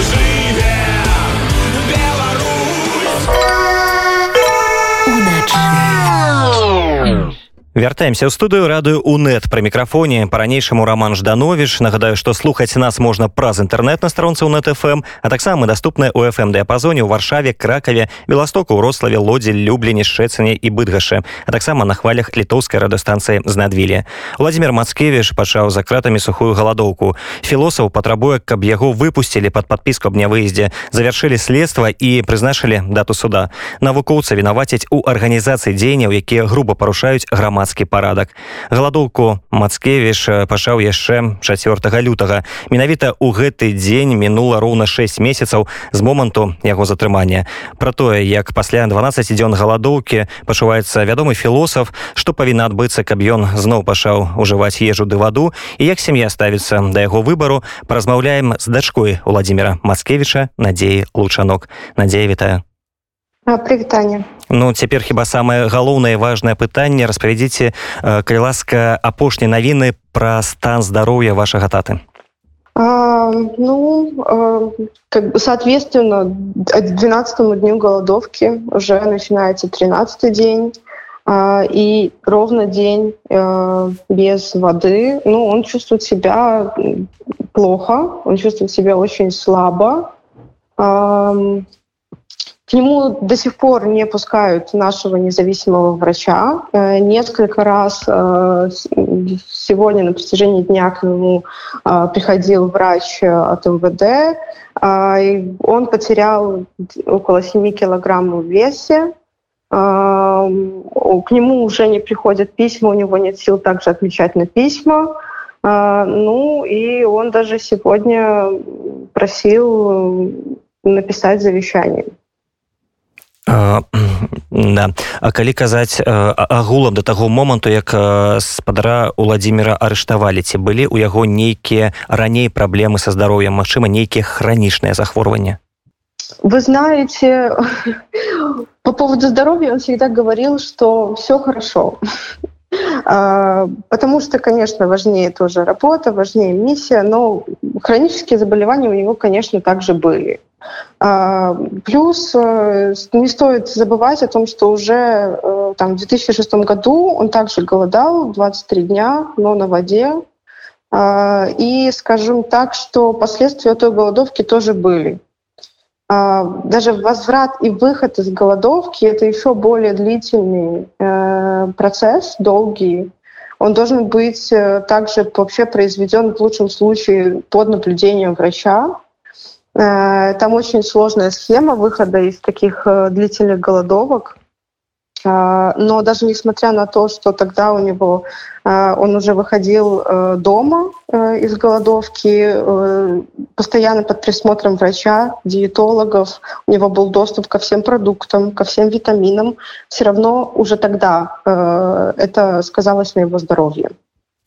the same. вяртаемся ў студыю радыё унет пра мікрафоне па-ранейшаму роман жданович нагадаю што слухаць нас можна праз інтэрнэт на старонцы ў нетфм а таксама даступная у фм дыяпазоне ў варшаве кракаве беластоку ў рославе лодзе люблені шчэцане і быдгашы а таксама на хвалях літоўскай радыстанцыі знадвілі владимир мацкевіш пачаў за кратамі сухую галадоўку філосаф патрабуе каб яго выпусцілі под подпіску аб нявыездзе завяршылі следства і прызначылі дату суда навукоўцы вінаваціць у арганізацыі дзеянняў якія груба парушаюць грамадскую грамадскі парадак. Галадоўку мацкевіш пачаў яшчэ 4 лютага. Менавіта ў гэты дзень мінула роўна 6 месяцаў з моманту яго затрымання. Про тое як пасля 12 дзён галадоўкі пачуваецца вядомы філосаф што павінна адбыцца каб ён зноў пачаў ужываць ежу ды ваду і як сям'я ставіцца да яго выбару паразмаўляем з дачкой владимира мацкевіча надзеі лучанок. Надзея вітаю. Прывітанне Ну цяпер хіба самае галоўнае важное пытанне распавядзіце калі ласка апошні навіны пра стан здароўя вашага таты а, ну а, как бы соответственно 12 дню голодовки уже начинается 13 день а, и ровно день а, без воды ну он чувствует себя плохо он чувствует себя очень слабо а, к нему до сих пор не пускают нашего независимого врача. Э, несколько раз э, сегодня на протяжении дня к нему э, приходил врач от МВД. Он потерял около 7 килограмм в весе. К нему уже не приходят письма, у него нет сил также отвечать на письма. Ну и он даже сегодня просил написать завещание. Да. А калі казаць агулам да таго моманту як спадара владимира арыштавалі ці былі у яго нейкія раней праблемы са здароўем Мачыма нейкія хранічныя захворвання вы знаете по поводу здоровья он всегда говорил что все хорошо. Потому что конечно важнее тоже работа важнее миссия но хронические заболевания у него конечно также были. а, плюс э, не стоит забывать о том, что уже э, там, в 2006 году он также голодал 23 дня, но на воде. А, и скажем так, что последствия той голодовки тоже были. А, даже возврат и выход из голодовки — это еще более длительный э, процесс, долгий. Он должен быть также вообще произведен в лучшем случае под наблюдением врача, там очень сложная схема выхода из таких э, длительных голодовок. Э, но даже несмотря на то, что тогда у него он уже выходил дома из голодовки, постоянно под присмотром врача, диетологов, у него был доступ ко всем продуктам, ко всем витаминам, все равно уже тогда это сказалось на его здоровье.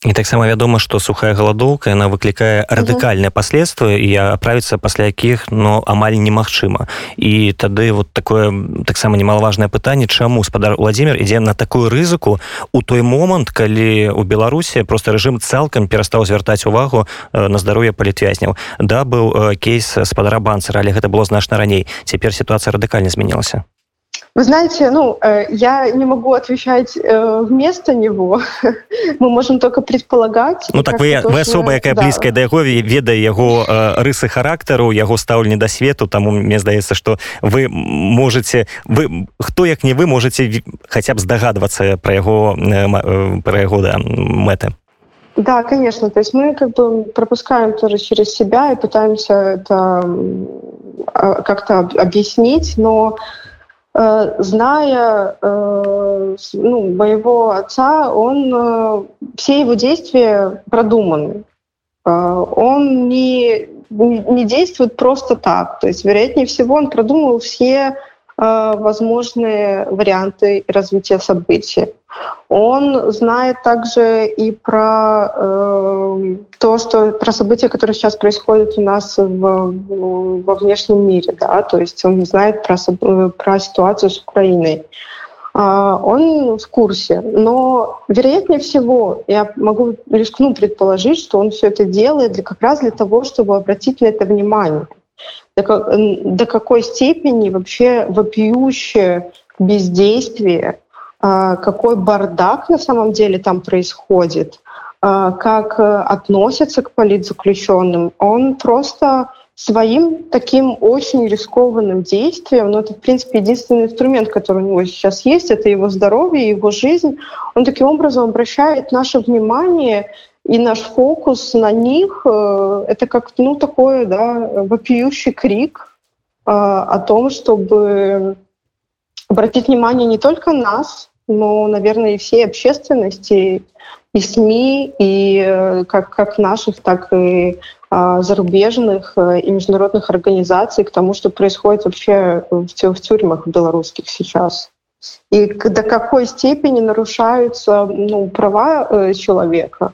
І таксама вядома што сухая галадоўка яна выклікае радыкальныя паследствы і аправіцца пасля якіх но амаль немагчыма. І тады вот такое таксама немалаважнае пытанне чаму спадар владимир ідзе на такую рызыку у той момант калі у беларусі просто рэжым цалкам перастаў звяртаць увагу на здароўе палітвязняў. Да быў кейс спадара банцера але гэта было значна раней. Цяпер сітуацыя радыкальна змянілася Вы знаете, ну, э, я не могу отвечать э, вместо него. Мы можем только предполагать. Ну так вы, вы особа, якая да. блізкая да яго, ведае яго э, рысы характару, яго стаўленне да свету, таму мне здаецца, што вы можете вы хто як не вы можете хаця б здагадвацца пра яго пра яго да, мэты. Да, конечно. То есть мы как бы пропускаем тоже через себя и пытаемся это как-то объяснить, но Э, зная э, ну, моего отца, он, э, все его действия продуманы. Он не, не действует просто так. То есть, вероятнее всего, он продумал все возможные варианты развития событий. Он знает также и про э, то, что про события, которые сейчас происходят у нас в, во внешнем мире, да, то есть он знает про, про ситуацию с Украиной. Uh, он в курсе, но вероятнее всего я могу рискну предположить, что он все это делает для, как раз для того, чтобы обратить на это внимание. До, до какой степени вообще вопиющее бездействие, а, какой бардак на самом деле там происходит, а, как э, относятся к политзаключенным, он просто своим таким очень рискованным действием, но это, в принципе, единственный инструмент, который у него сейчас есть, это его здоровье, его жизнь. Он таким образом обращает наше внимание и наш фокус на них. Э, это как, ну, такой, да, вопиющий крик э, о том, чтобы обратить внимание не только нас, но, наверное, и всей общественности, и СМИ, и э, как, как наших, так и а, зарубежных и международных организаций к тому, что происходит вообще в, в тюрьмах белорусских сейчас. И до какой степени нарушаются ну, права человека.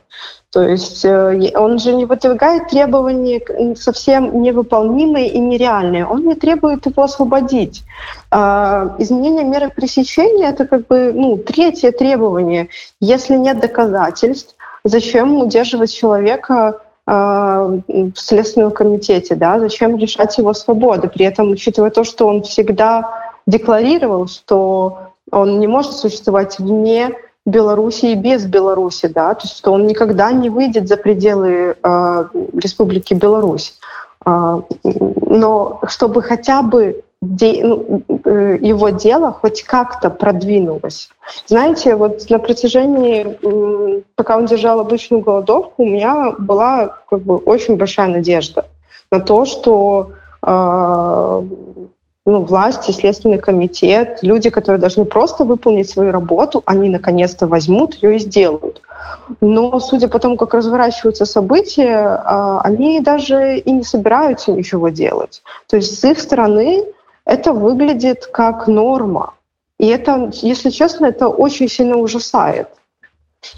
То есть э, он же не выдвигает требования совсем невыполнимые и нереальные. Он не требует его освободить. А, изменение меры пресечения — это как бы ну, третье требование. Если нет доказательств, зачем удерживать человека а, в Следственном комитете, да, зачем лишать его свободы, при этом учитывая то, что он всегда декларировал, что он не может существовать вне Белоруссии без Беларуси, да, то есть что он никогда не выйдет за пределы э, Республики Беларусь. Э, но чтобы хотя бы де, ну, э, его дело хоть как-то продвинулось. Знаете, вот на протяжении, э, пока он держал обычную голодовку, у меня была как бы очень большая надежда на то, что э, ну, власти, Следственный комитет, люди, которые должны просто выполнить свою работу, они наконец-то возьмут ее и сделают. Но судя по тому, как разворачиваются события, а, они даже и не собираются ничего делать. То есть с их стороны это выглядит как норма. И это, если честно, это очень сильно ужасает.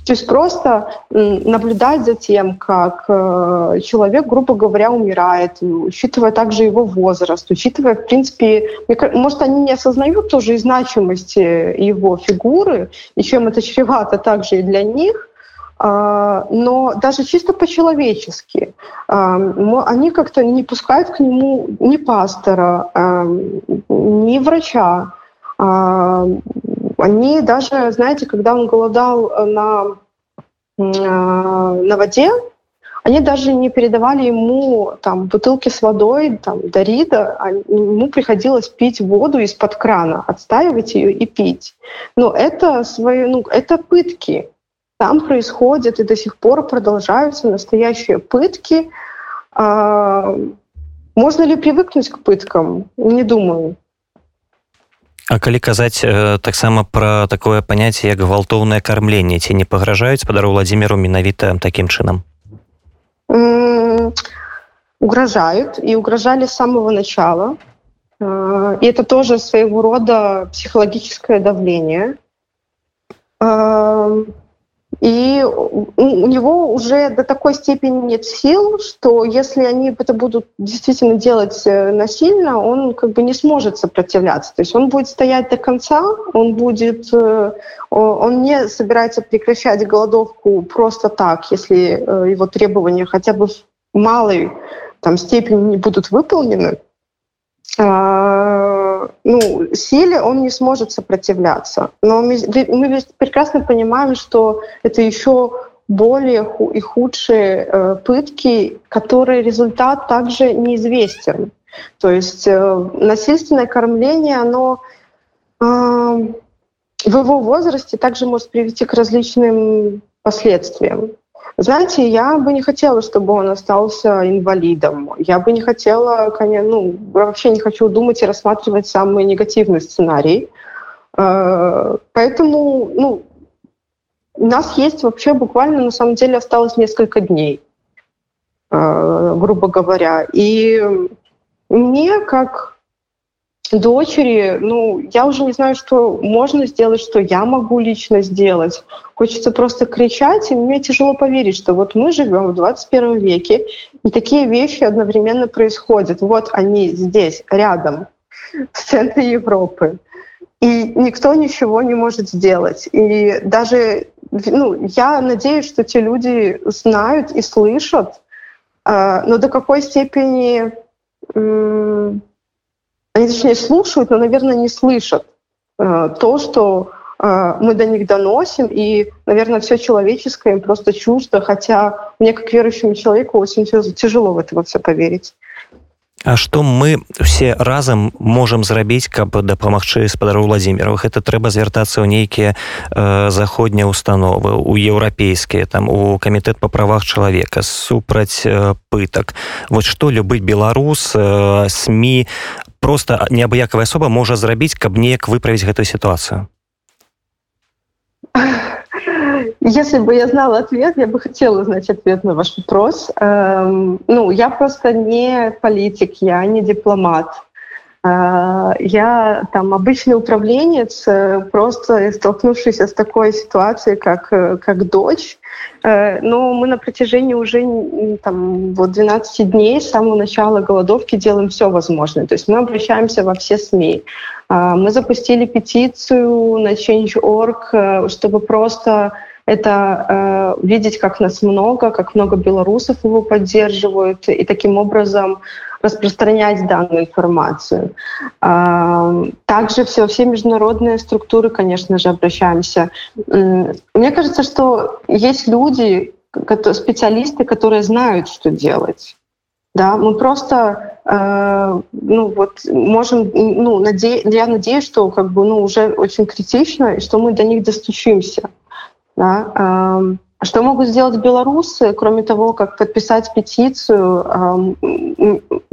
То есть просто наблюдать за тем, как э, человек, грубо говоря, умирает, учитывая также его возраст, учитывая, в принципе, может, они не осознают тоже и значимости его фигуры, и чем это чревато также и для них, а, но даже чисто по-человечески. А, они как-то не пускают к нему ни пастора, а, ни врача, они даже, знаете, когда он голодал э, на, э, на воде, они даже не передавали ему там, бутылки с водой, там, Дорида, а ему приходилось пить воду из-под крана, отстаивать ее и пить. Но это, свои, ну, это пытки. Там происходят и до сих пор продолжаются настоящие пытки. А, можно ли привыкнуть к пыткам? Не думаю. А калі казаць э, таксама пра такое паняцце як гвалтоўнае кармленне ці не пагражаюць спадару владимиру менавіта таким чынам угрожают и угрожали с самого начала э, и это тоже своего рода психологическое давление э, и у него уже до такой степени нет сил, что если они это будут действительно делать э, насильно, он как бы не сможет сопротивляться. То есть он будет стоять до конца, он будет, э, он не собирается прекращать голодовку просто так, если э, его требования хотя бы в малой там, степени не будут выполнены. Ну, силе он не сможет сопротивляться. Но мы, мы прекрасно понимаем, что это еще более и худшие э, пытки, которые результат также неизвестен. То есть э, насильственное кормление, оно э, в его возрасте также может привести к различным последствиям. Знаете, я бы не хотела, чтобы он остался инвалидом. Я бы не хотела, конечно, ну, вообще не хочу думать и рассматривать самый негативный сценарий. Э, поэтому, ну, у нас есть вообще буквально, на самом деле, осталось несколько дней, э, грубо говоря. И мне, как дочери, ну, я уже не знаю, что можно сделать, что я могу лично сделать. Хочется просто кричать, и мне тяжело поверить, что вот мы живем в 21 веке, и такие вещи одновременно происходят. Вот они здесь, рядом, в центре Европы. И никто ничего не может сделать. И даже ну, я надеюсь, что те люди знают и слышат, э, но до какой степени они точнее слушают, но, наверное, не слышат э, то, что э, мы до них доносим, и, наверное, все человеческое им просто чуждо, хотя мне, как верующему человеку, очень тяжело в это все поверить. А што мы все разам можам зрабіць каб дапамагчы спадару владимировых это трэба звяртацца ў нейкія э, заходнія установы у еўрапейскія там у камітэт па правах чалавека супраць э, пытак вот што любы беларус э, сМ просто неабыякавая асоба можа зрабіць каб неяк выправіць гэтую сітуацыю Если бы я знала ответ, я бы хотела знать ответ на ваш вопрос. Эм, ну, я просто не политик, я не дипломат. Э, я там обычный управленец, э, просто столкнувшийся с такой ситуацией, как, э, как дочь. Э, но мы на протяжении уже там, вот 12 дней с самого начала голодовки делаем все возможное. То есть мы обращаемся во все СМИ. Э, мы запустили петицию на Change.org, чтобы просто это видеть, как нас много, как много белорусов его поддерживают, и таким образом распространять данную информацию. Э, также все, все международные структуры, конечно же, обращаемся. Э, мне кажется, что есть люди, специалисты, которые знают, что делать. Да, мы просто, э, ну вот, можем, ну, наде... я надеюсь, что как бы, ну, уже очень критично, что мы до них достучимся. Да? Что могут сделать белорусы, кроме того, как подписать петицию?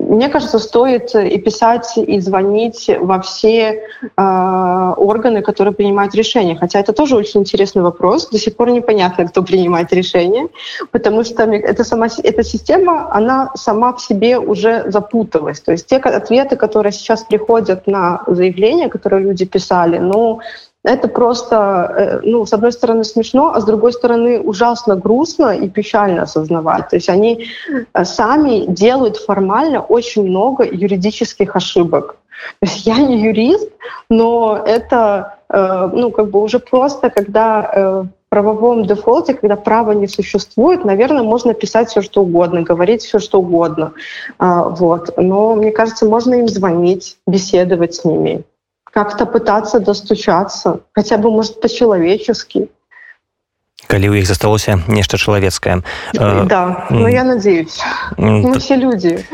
Мне кажется, стоит и писать, и звонить во все а, органы, которые принимают решения. Хотя это тоже очень интересный вопрос. До сих пор непонятно, кто принимает решения, потому что эта, сама, эта система, она сама в себе уже запуталась. То есть те ответы, которые сейчас приходят на заявления, которые люди писали, ну, это просто, э, ну, с одной стороны смешно, а с другой стороны ужасно грустно и печально осознавать. То есть они э, сами делают формально очень много юридических ошибок. То есть я не юрист, но это, э, ну, как бы уже просто, когда правовом дефолте, когда права не существует, наверное, можно писать все, что угодно, говорить все, что угодно. А, вот. Но, мне кажется, можно им звонить, беседовать с ними как-то пытаться достучаться, хотя бы, может, по-человечески. Калі у іх засталося нешта чалавецкае да но я надеюсь. Мы все люди.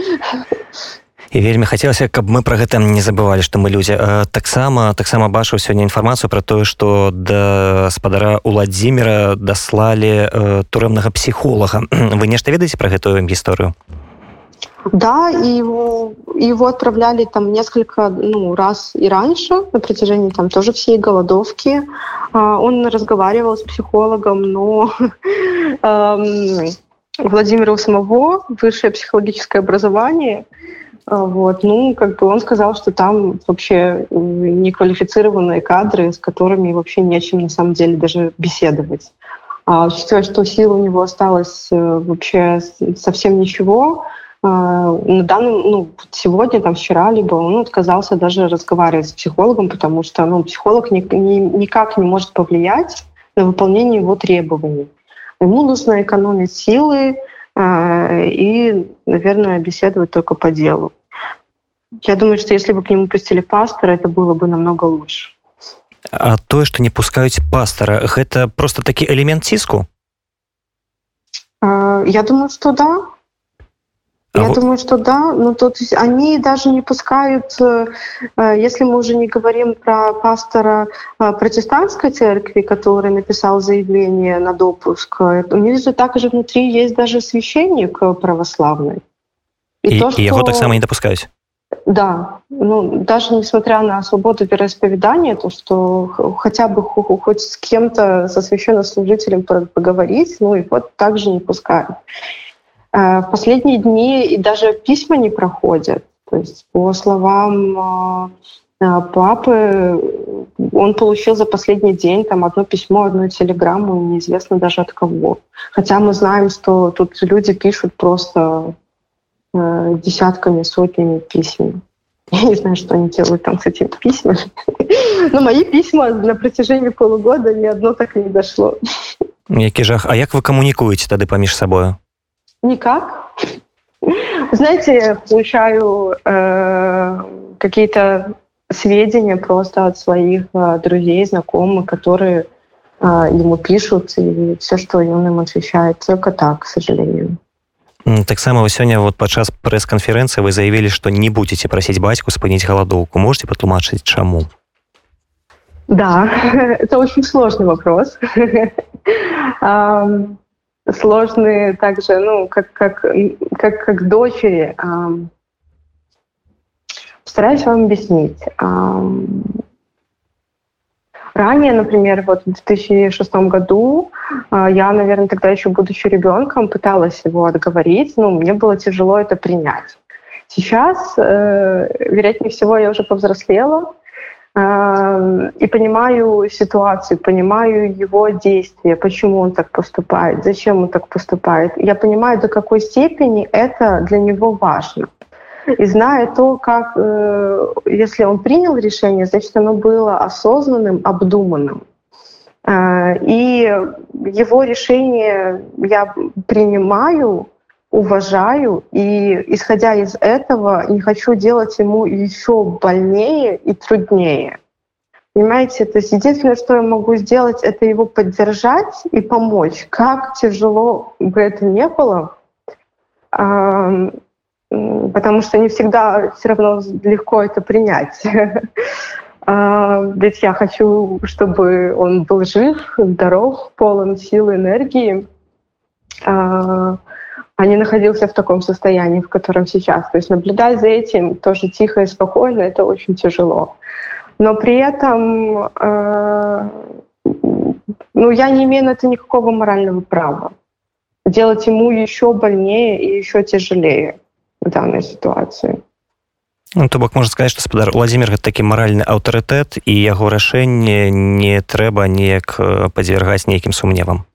І вельмі хацелася каб мы про гэта не забывалі што мы людзі таксама таксама бачыў сёння інфармацыю про тое што да спадара уладзіміра даслалі турэмнага псіхолага. Вы нешта ведаеце про гэтую гісторыю Да, и его, его отправляли там несколько ну, раз и раньше, на протяжении там тоже всей голодовки. А, он разговаривал с психологом, но эм, Владимира у самого высшее психологическое образование. А, вот, ну, как бы он сказал, что там вообще неквалифицированные кадры, с которыми вообще не о чем на самом деле даже беседовать. А учитывая, что сил у него осталось э, вообще совсем ничего, на данном, ну, сегодня, там, вчера, либо он отказался даже разговаривать с психологом, потому что ну, психолог ни, ни, никак не может повлиять на выполнение его требований. Ему нужно экономить силы э, и, наверное, беседовать только по делу. Я думаю, что если бы к нему пустили пастора, это было бы намного лучше. А то, что не пускаюць пастора, это просто такі элемент ціску? Э, я думаю, что да. Я а думаю, что да. Ну, то есть они даже не пускают, э, э, если мы уже не говорим про пастора э, протестантской церкви, который написал заявление на допуск, у них же также внутри есть даже священник православный. И, и, то, что... и его так само не допускают? Да, ну, даже несмотря на свободу вероисповедания, то, что хотя бы хоть с кем-то, со священнослужителем поговорить, ну, и вот также не пускают. Э, в последние дни и даже письма не проходят. То есть, по словам э, э, папы, он получил за последний день там одно письмо, одну телеграмму, неизвестно даже от кого. Хотя мы знаем, что тут люди пишут просто десятками, сотнями писем. Я не знаю, что они делают там с этими письмами. Но мои письма на протяжении полугода ни одно так не дошло. Які жах. А як вы камунікуеце тады паміж сабою? Никак. Знаете, получаю э, какие-то сведения просто от своих э, друзей, знакомых, которые э, ему пишут, и все, что он им отвечает, только так, к сожалению. таксама вы сёння вот падчас прэс-канферэнцыі вы заявілі што не будете прасіць бацьку спыніць галадоўку можете патлумачыць чаму да это очень сложный вопрос сложные также ну как как как как дочери стараюсь вам объяснить Ранее, например, вот в 2006 году а, я, наверное, тогда еще будучи ребенком, пыталась его отговорить, но мне было тяжело это принять. Сейчас, э, вероятнее всего, я уже повзрослела и понимаю ситуацию, понимаю его действия, почему он так поступает, зачем он так поступает. Я понимаю, до какой степени это для него важно и зная то, как, э, если он принял решение, значит, оно было осознанным, обдуманным. Э, и его решение я принимаю, уважаю, и исходя из этого не хочу делать ему еще больнее и труднее. Понимаете, то есть единственное, что я могу сделать, это его поддержать и помочь. Как тяжело бы это не было, потому что не всегда все равно легко это принять. А, ведь я хочу, чтобы он был жив, здоров, полон силы, энергии, а, а не находился в таком состоянии, в котором сейчас. То есть наблюдать за этим тоже тихо и спокойно, это очень тяжело. Но при этом а, ну, я не имею на это никакого морального права. Делать ему еще больнее и еще тяжелее данной ситуации ну, то бок можна сказаць што спадар владимир гэта такі маральны аўтарытэт і яго рашэнне не трэба неяк падвергаць нейкім сумневам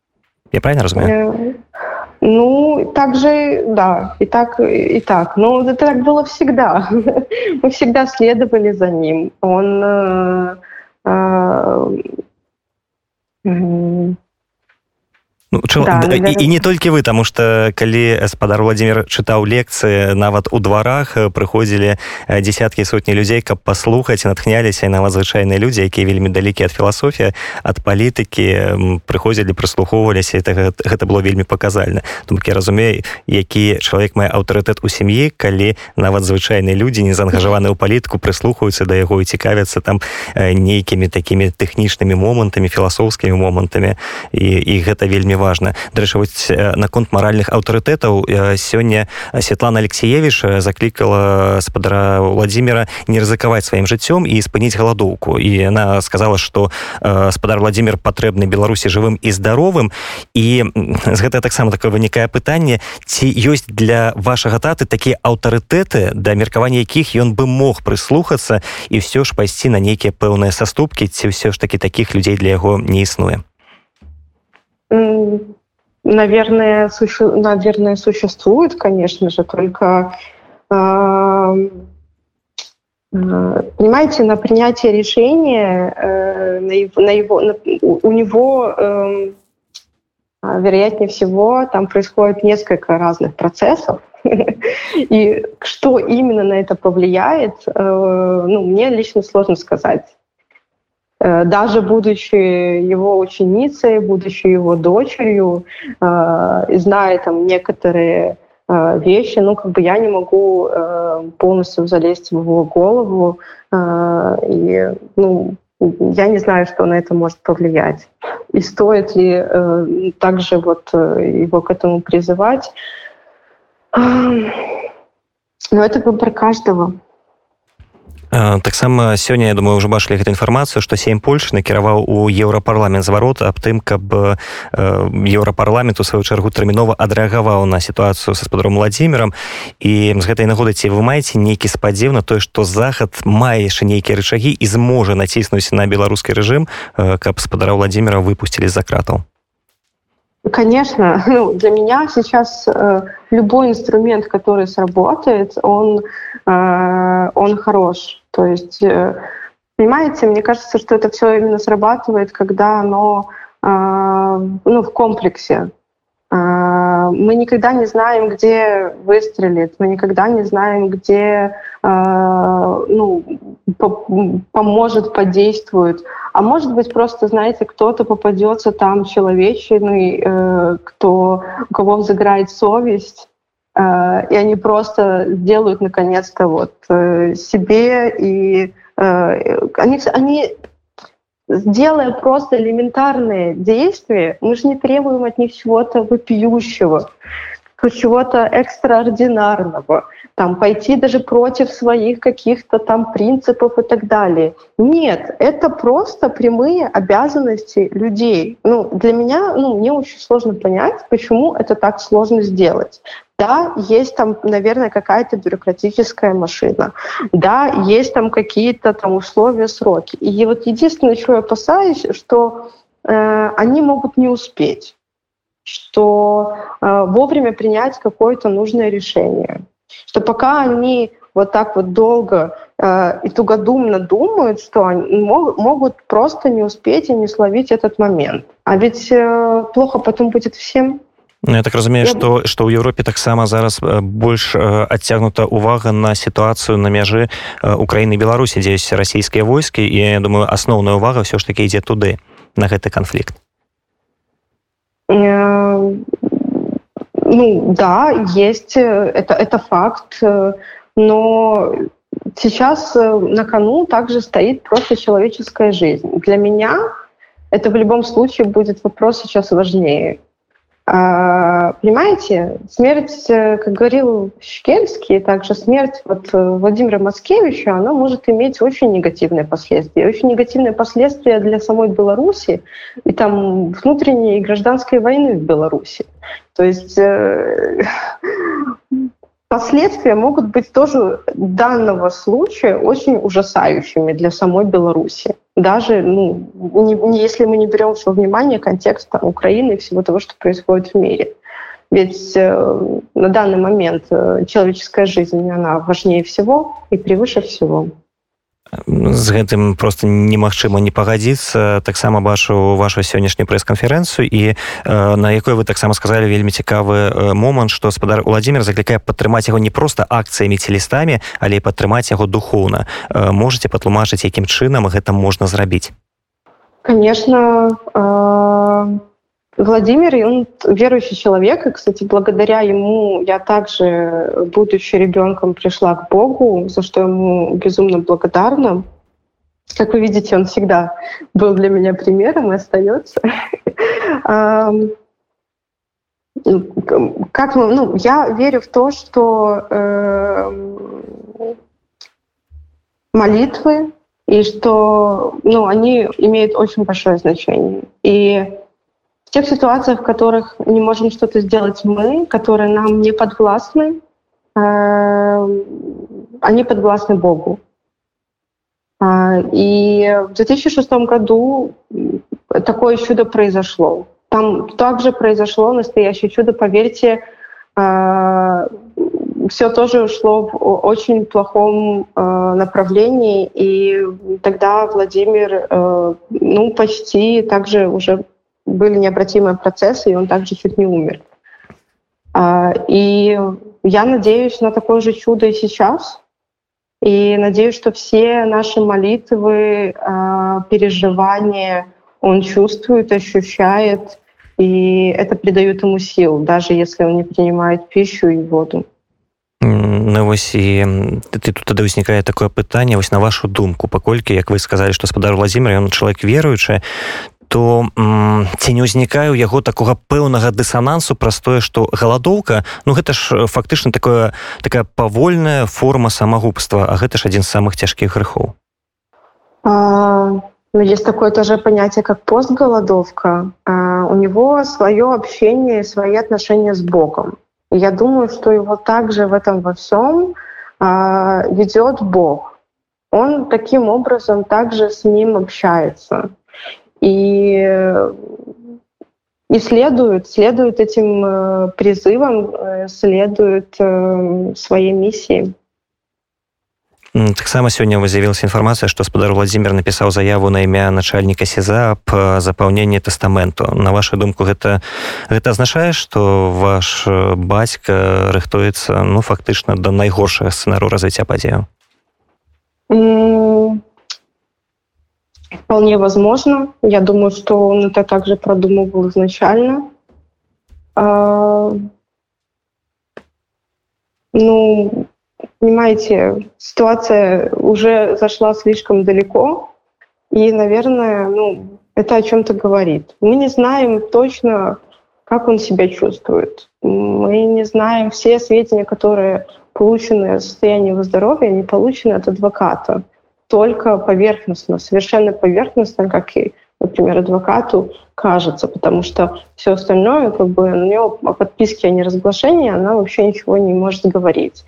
я правильно разумею ну также да и так и так. Но это так было всегда. Мы всегда следовали за ним. Он э, э, Ну, чу, да, да, і, і не толькі вы таму што калі спадар владимир чытаў лекцыі нават у дварах прыходзілі десяткі сотні людзей каб паслухаць натхняліся і нават звычайныя людзі якія вельмі далекі ад філасофія ад палітыкі прыходзілі прыслухоўваліся это, гэта было вельмі паказальна думак я разумею які чалавек мае аўтарытэт у сям'і калі нават звычайныя людзі не заангажаваны ў палітыку прыслухаюцца да яго і цікавяцца там нейкімі такімі тэхнічнымі момантамі філасофскімі момантамі і, і гэта вельмі важна. Дарэчы вось наконт маральных аўтарытэтаў сёння Светлана алексеевич заклікала спадара владимира не рызыкаваць сваім жыццём і спыніць галадоўку. І она сказала что спадар владимир патрэбны беларусі жывым і здаровым. І з гэта таксама такое вынікае пытанне ці ёсць для вашага таты такія аўтарытэты да меркавання якіх ён бы мог прыслухацца і все ж пайсці на нейкія пэўныя саступкі ці ўсё ж таки таких людзей для яго не існуе Наверное, суще... наверное, существует, конечно же, только э, понимаете, на принятие решения э, на его, на его, на, у него, э, вероятнее всего, там происходит несколько разных процессов. И что именно на это повлияет, э, ну, мне лично сложно сказать. Э, даже будучи его ученицей, будучи его дочерью, э, зная там некоторые э, вещи, ну, как бы я не могу полностью залезть в его голову, и, ну, я не знаю, что на это может повлиять. И стоит ли также вот его к этому призывать. Но это выбор каждого. Таксама сёння я думаю уже бачылі гэту інфармацыю што сем польш накіраваў у еўрапарламент зварот аб тым каб еўрапарламент у сваю чаргу тэрмінова адрэагаваў на сітуацыю са спадаром владимиром і з гэтай нагоды ці вы маеце нейкі спадзеў на тое што захад мае яшчэ нейкія рычагі і зможа націснуць на беларускі рэжым каб спадара владимира выпусцілі за кратаў? Конечно, ну, для меня сейчас э, любой инструмент, который сработает, он, э, он хорош. То есть, э, понимаете, мне кажется, что это все именно срабатывает, когда оно э, ну, в комплексе. Э, мы никогда не знаем, где выстрелит, мы никогда не знаем, где ну, поможет, подействует. А может быть, просто, знаете, кто-то попадется там человечный, э, кто, у кого взыграет совесть, и они просто сделают, наконец-то, вот э, себе и э, они, они сделая просто элементарные действия, мы же не требуем от них чего-то вопиющего, чего-то экстраординарного, там, пойти даже против своих каких-то там принципов и так далее. Нет, это просто прямые обязанности людей. Ну, для меня, ну, мне очень сложно понять, почему это так сложно сделать. Да, есть там, наверное, какая-то бюрократическая машина. Да, есть там какие-то там условия, сроки. И вот единственное, чего я опасаюсь, что э, они могут не успеть, что э, вовремя принять какое-то нужное решение, что пока они вот так вот долго э, и тугодумно думают, что они мог, могут просто не успеть и не словить этот момент. А ведь э, плохо потом будет всем. Ну, я так разумею что что ў Еўропе таксама зараз э, больш адцягнута увага на сітуацыю на мяжы Украіны Беларусі дзе ёсць расійскія войскі і я думаю асноўная увага ўсё ж таки ідзе туды на гэты канфлікт э, ну да есть э, это это факт но сейчас на кону также стоит просто человеческая жизнь. Для меня это в любом случае будет вопрос сейчас важнее а, понимаете, смерть, э, как говорил Шкельский, также смерть вот э, Владимира Маскевича, она может иметь очень негативные последствия. Очень негативные последствия для самой Беларуси и там внутренней гражданской войны в Беларуси. То есть э, последствия могут быть тоже данного случая очень ужасающими для самой Беларуси. Даже ну, не, не, если мы не берем во внимание контекст там, Украины и всего того, что происходит в мире. Ведь э, на данный момент э, человеческая жизнь, она важнее всего и превыше всего. З гэтым просто немагчыма не пагадзіцца. Таксама бачу вашу сённяшнюю прэс-канферэнцыю і э, на якой вы таксама сказалі вельмі цікавы момант што спадар владимир заклікае падтрымаць яго не просто акцыямі ці лістамі але і падтрымаць яго духоўна. Э, можете патлумачыць якім чынам гэта можна зрабіць? Конечно э... Владимир, он верующий человек, и, кстати, благодаря ему я также, будучи ребенком, пришла к Богу, за что ему безумно благодарна. Как вы видите, он всегда был для меня примером и остается. Как мы, ну, я верю в то, что э, молитвы и что, ну, они имеют очень большое значение. И в тех ситуациях, в которых не можем что-то сделать мы, которые нам не подвластны, э, они подвластны Богу. Э, и в 2006 году такое чудо произошло. Там также произошло настоящее чудо, поверьте, э, все тоже ушло в очень плохом э, направлении, и тогда Владимир, э, ну, почти также уже были необратимые процессы, и он также чуть не умер. А, и я надеюсь на такое же чудо и сейчас. И надеюсь, что все наши молитвы, а, переживания он чувствует, ощущает, и это придает ему сил, даже если он не принимает пищу и воду. Ну, вось і ты тут тады ўзнікае такое пытанне вось на вашу думку паколькі як вы сказалі што спадар владимир ён чалавек веруючы то ці не ўзнікае ў яго такога пэўнага дысанансу праз тое што галадоўка ну гэта ж э, фактычна такое такая павольная форма самагубства а гэта ж адзін з самых цяжкіх грыхоў Ну, есть такое тоже понятие, как постголодовка. А, у него свое общение, свои отношения с Богом. И я думаю, что его также в этом во всем ведет Бог. Он таким образом также с ним общается и и следует, следует этим э, призывам, э, следует э, своей миссии. таксама сёння з'явілася інфармацыя што спадар владимир напісаў заяву на імя начальніка сеза аб запаўненні тэстаменту на вашу думку гэта гэта азначае што ваш бацька рыхтуецца ну фактычна да найгоршага сцэнару развіцця падзею вполне возможно я думаю что он это также продумывал изначально а... ну понимаете, ситуация уже зашла слишком далеко, и, наверное, ну, это о чем-то говорит. Мы не знаем точно, как он себя чувствует. Мы не знаем все сведения, которые получены о состоянии его здоровья, не получены от адвоката. Только поверхностно, совершенно поверхностно, как и, например, адвокату кажется, потому что все остальное, как бы, на него о подписке о неразглашении, она вообще ничего не может говорить.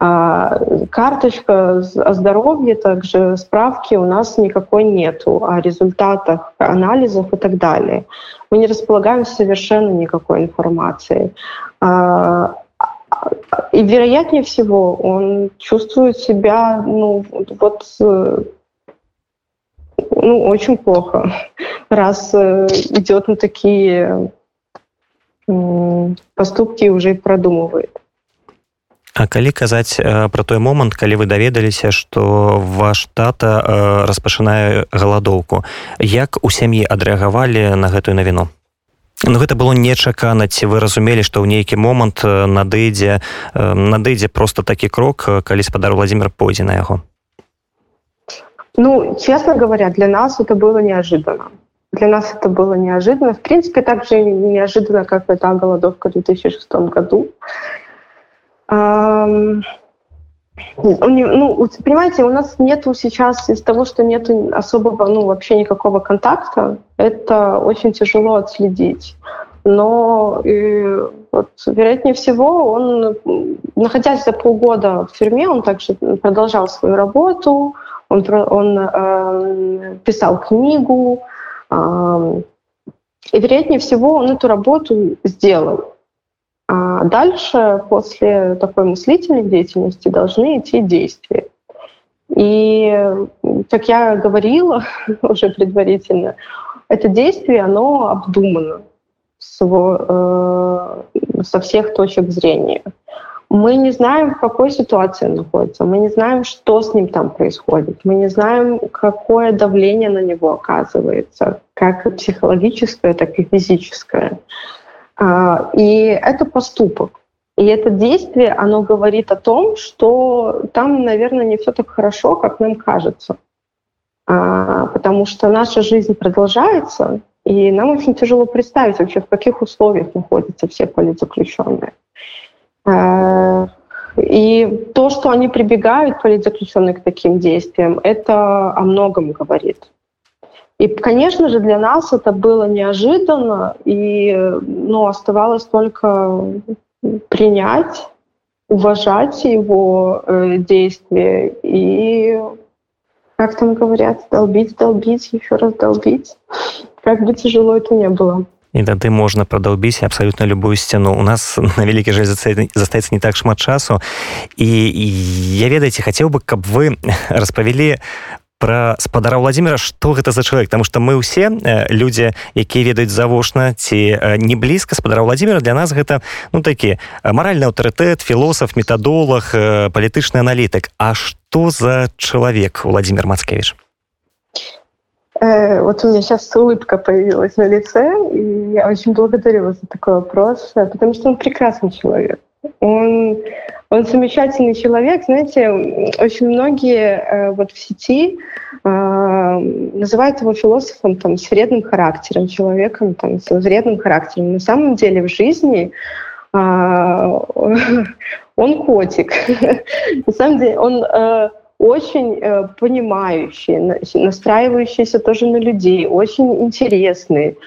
А карточка о здоровье, также справки у нас никакой нету о результатах анализов и так далее. Мы не располагаем совершенно никакой информацией. А, и вероятнее всего он чувствует себя ну, вот, ну, очень плохо, раз э, идет на такие поступки и уже продумывает. А калі казаць э, про той момант калі вы даведаліся что ваш тата э, распачынае галадоўку як у сям'і адрэагавалі на гэтую навіну Ну гэта было нечакана. Ці вы разумелі што ў нейкі момант э, надыдзе надыдзе просто такі крок калі спадар владимир пойдзе на яго? Ну честно говоря для нас это было неожиданно. Для нас это было неожиданно. В принципе также неожиданно как это голодовка в 2006 году ну, понимаете, у нас нету сейчас из того, что нету особого, ну, вообще никакого контакта, это очень тяжело отследить. Но и, вот, вероятнее всего, он, находясь за полгода в тюрьме, он также продолжал свою работу, он, он э, писал книгу, э, и, вероятнее всего, он эту работу сделал. А дальше, после такой мыслительной деятельности, должны идти действия. И, как я говорила уже предварительно, это действие, оно обдумано э, со всех точек зрения. Мы не знаем, в какой ситуации он находится, мы не знаем, что с ним там происходит, мы не знаем, какое давление на него оказывается, как психологическое, так и физическое. А, и это поступок. И это действие, оно говорит о том, что там, наверное, не все так хорошо, как нам кажется. А, потому что наша жизнь продолжается, и нам очень тяжело представить вообще, в каких условиях находятся все политзаключенные. А, и то, что они прибегают, политзаключенные, к таким действиям, это о многом говорит. И, конечно же, для нас это было неожиданно, и ну, оставалось только принять, уважать его э, действия и, как там говорят, долбить, долбить, еще раз долбить. Как бы тяжело это не было. і тады можна прадаўбіць абсалютна любую сцяну у нас на вялікі жаль застаецца не так шмат часу і я ведаеце хацеў бы каб вы распавялі про спадара владимира что гэта за чалавек? Потому что мы ўсе э, людзі якія ведаюць завошна ці э, не блізка спадара владимира для нас гэта ну такі маральны аўтарытэт філосаф метадолог э, палітычны аналітык. А что за чалавек владимир мацкевич вот у меня сейчас улыбка появилась на лице, и я очень благодарю вас за такой вопрос, потому что он прекрасный человек. Он, он замечательный человек. Знаете, очень многие э, вот в сети э, называют его философом там, с вредным характером, человеком там, с вредным характером. На самом деле в жизни э, он котик. На самом деле он э, очень э, понимающий, настраивающийся тоже на людей, очень интересный,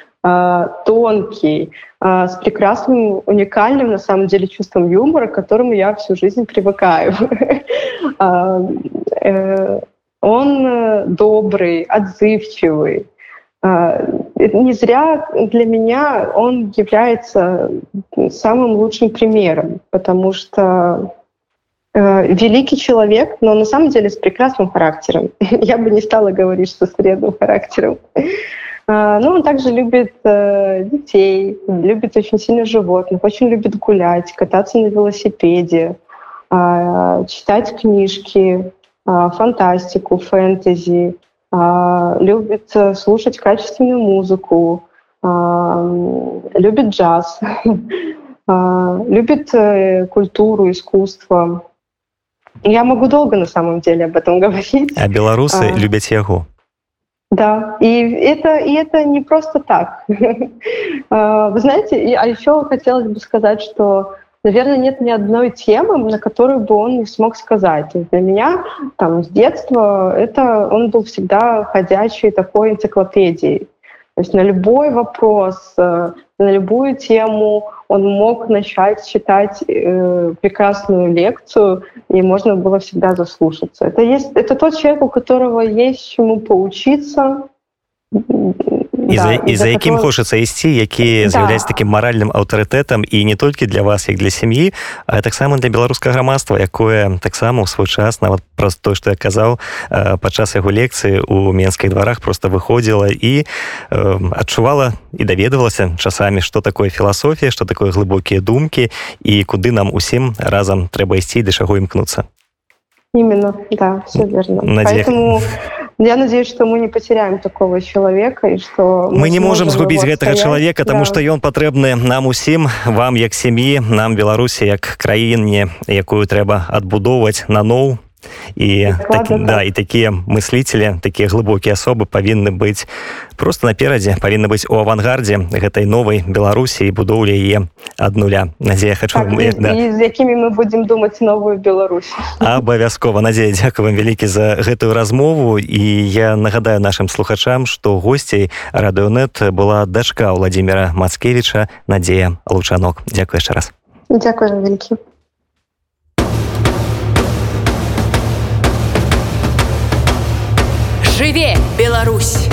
тонкий, а, с прекрасным, уникальным, на самом деле, чувством юмора, к которому я всю жизнь привыкаю. А, э, он э, добрый, отзывчивый. А, не зря для меня он является самым лучшим примером, потому что э, великий человек, но на самом деле с прекрасным характером. Я бы не стала говорить, что с вредным характером. А, ну, он также любит э, детей, любит очень сильно животных, очень любит гулять, кататься на велосипеде, э, читать книжки, э, фантастику, фэнтези, э, любит слушать качественную музыку, э, любит джаз, э, любит э, культуру, искусство. Я могу долго на самом деле об этом говорить. А белорусы а, любят его. Да, и это, и это не просто так. А, вы знаете, а еще хотелось бы сказать, что, наверное, нет ни одной темы, на которую бы он не смог сказать. Для меня там, с детства это, он был всегда ходячей такой энциклопедией. То есть на любой вопрос, э, на любую тему он мог начать читать э, прекрасную лекцию, и можно было всегда заслушаться. Это, есть, это тот человек, у которого есть чему поучиться, і да, за, і за якім такого... хочацца ісці які да. з'яўляюць такім маральным аўтарытэтам і не толькі для вас як для сям'і а таксама для беларускага грамадства якое таксама ў свой час нават праз то што я казаў падчас яго лекцыі у менскіх дварах просто выходзіла і э, адчувала і даведавалася часамі што такое філасофія што такое глыбокія думкі і куды нам усім разам трэба ісці да чаго імкнуцца именно да все верно Надех... поэтому Я надеюсь, что мы не потеряем такого человека и что мы, мы не можем сгубить гэтага человека, потому да. что ён патрэбны нам усім вам як сям'і нам Беларусі як краіне якую трэба адбудоўваць на ноў і так, да. і такія мыслителі такія глыбокія асобы павінны быць просто наперадзе павінны быць у авангардзе гэтай новай беларусі і будоўлі яе ад нуля. Надзея хочу так, і, да. і з якімі мы будзем думаць новую Беларусь? Абавязкова надзея дзякую вам вялікі за гэтую размову. І я нагадаю нашим слухачам что госцей радыонет была дачка владимира мацкевича надзея лучанок. Дзякую яшчэ раз. Дзякую вялікі Жыве Беларусь!